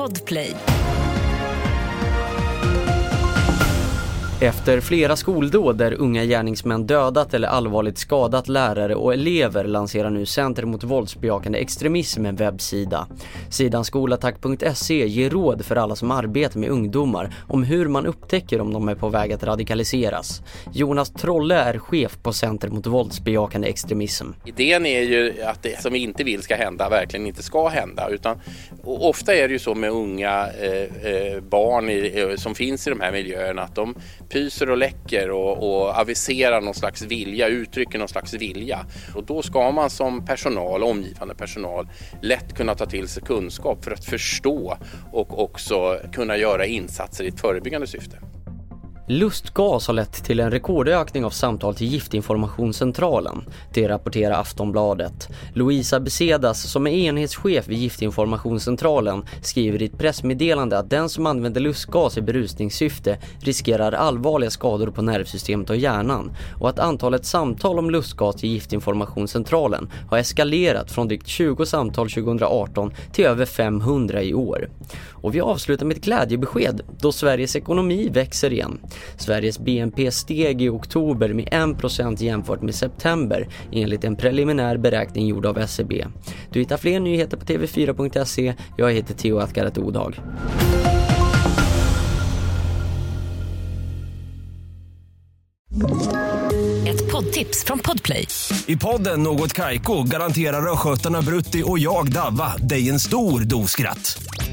Podplay. Efter flera skoldåd där unga gärningsmän dödat eller allvarligt skadat lärare och elever lanserar nu Center mot våldsbejakande extremism en webbsida. Sidan skolattack.se ger råd för alla som arbetar med ungdomar om hur man upptäcker om de är på väg att radikaliseras. Jonas Trolle är chef på Center mot våldsbejakande extremism. Idén är ju att det som vi inte vill ska hända verkligen inte ska hända. Utan, och ofta är det ju så med unga eh, eh barn i, eh, som finns i de här miljöerna att de pyser och läcker och, och aviserar någon slags vilja, uttrycker någon slags vilja. Och då ska man som personal, omgivande personal, lätt kunna ta till sig kunskap för att förstå och också kunna göra insatser i ett förebyggande syfte. Lustgas har lett till en rekordökning av samtal till Giftinformationscentralen. Det rapporterar Aftonbladet. Louisa Besedas, som är enhetschef vid Giftinformationscentralen, skriver i ett pressmeddelande att den som använder lustgas i berusningssyfte riskerar allvarliga skador på nervsystemet och hjärnan och att antalet samtal om lustgas till Giftinformationscentralen har eskalerat från drygt 20 samtal 2018 till över 500 i år. Och vi avslutar med ett glädjebesked då Sveriges ekonomi växer igen. Sveriges BNP steg i oktober med 1% jämfört med september enligt en preliminär beräkning gjord av SCB. Du hittar fler nyheter på tv4.se. Jag heter Theo Atgaret Odag. Ett poddtips från Podplay. I podden Något Kaiko garanterar östgötarna Brutti och jag, Davva, dig en stor dos skratt.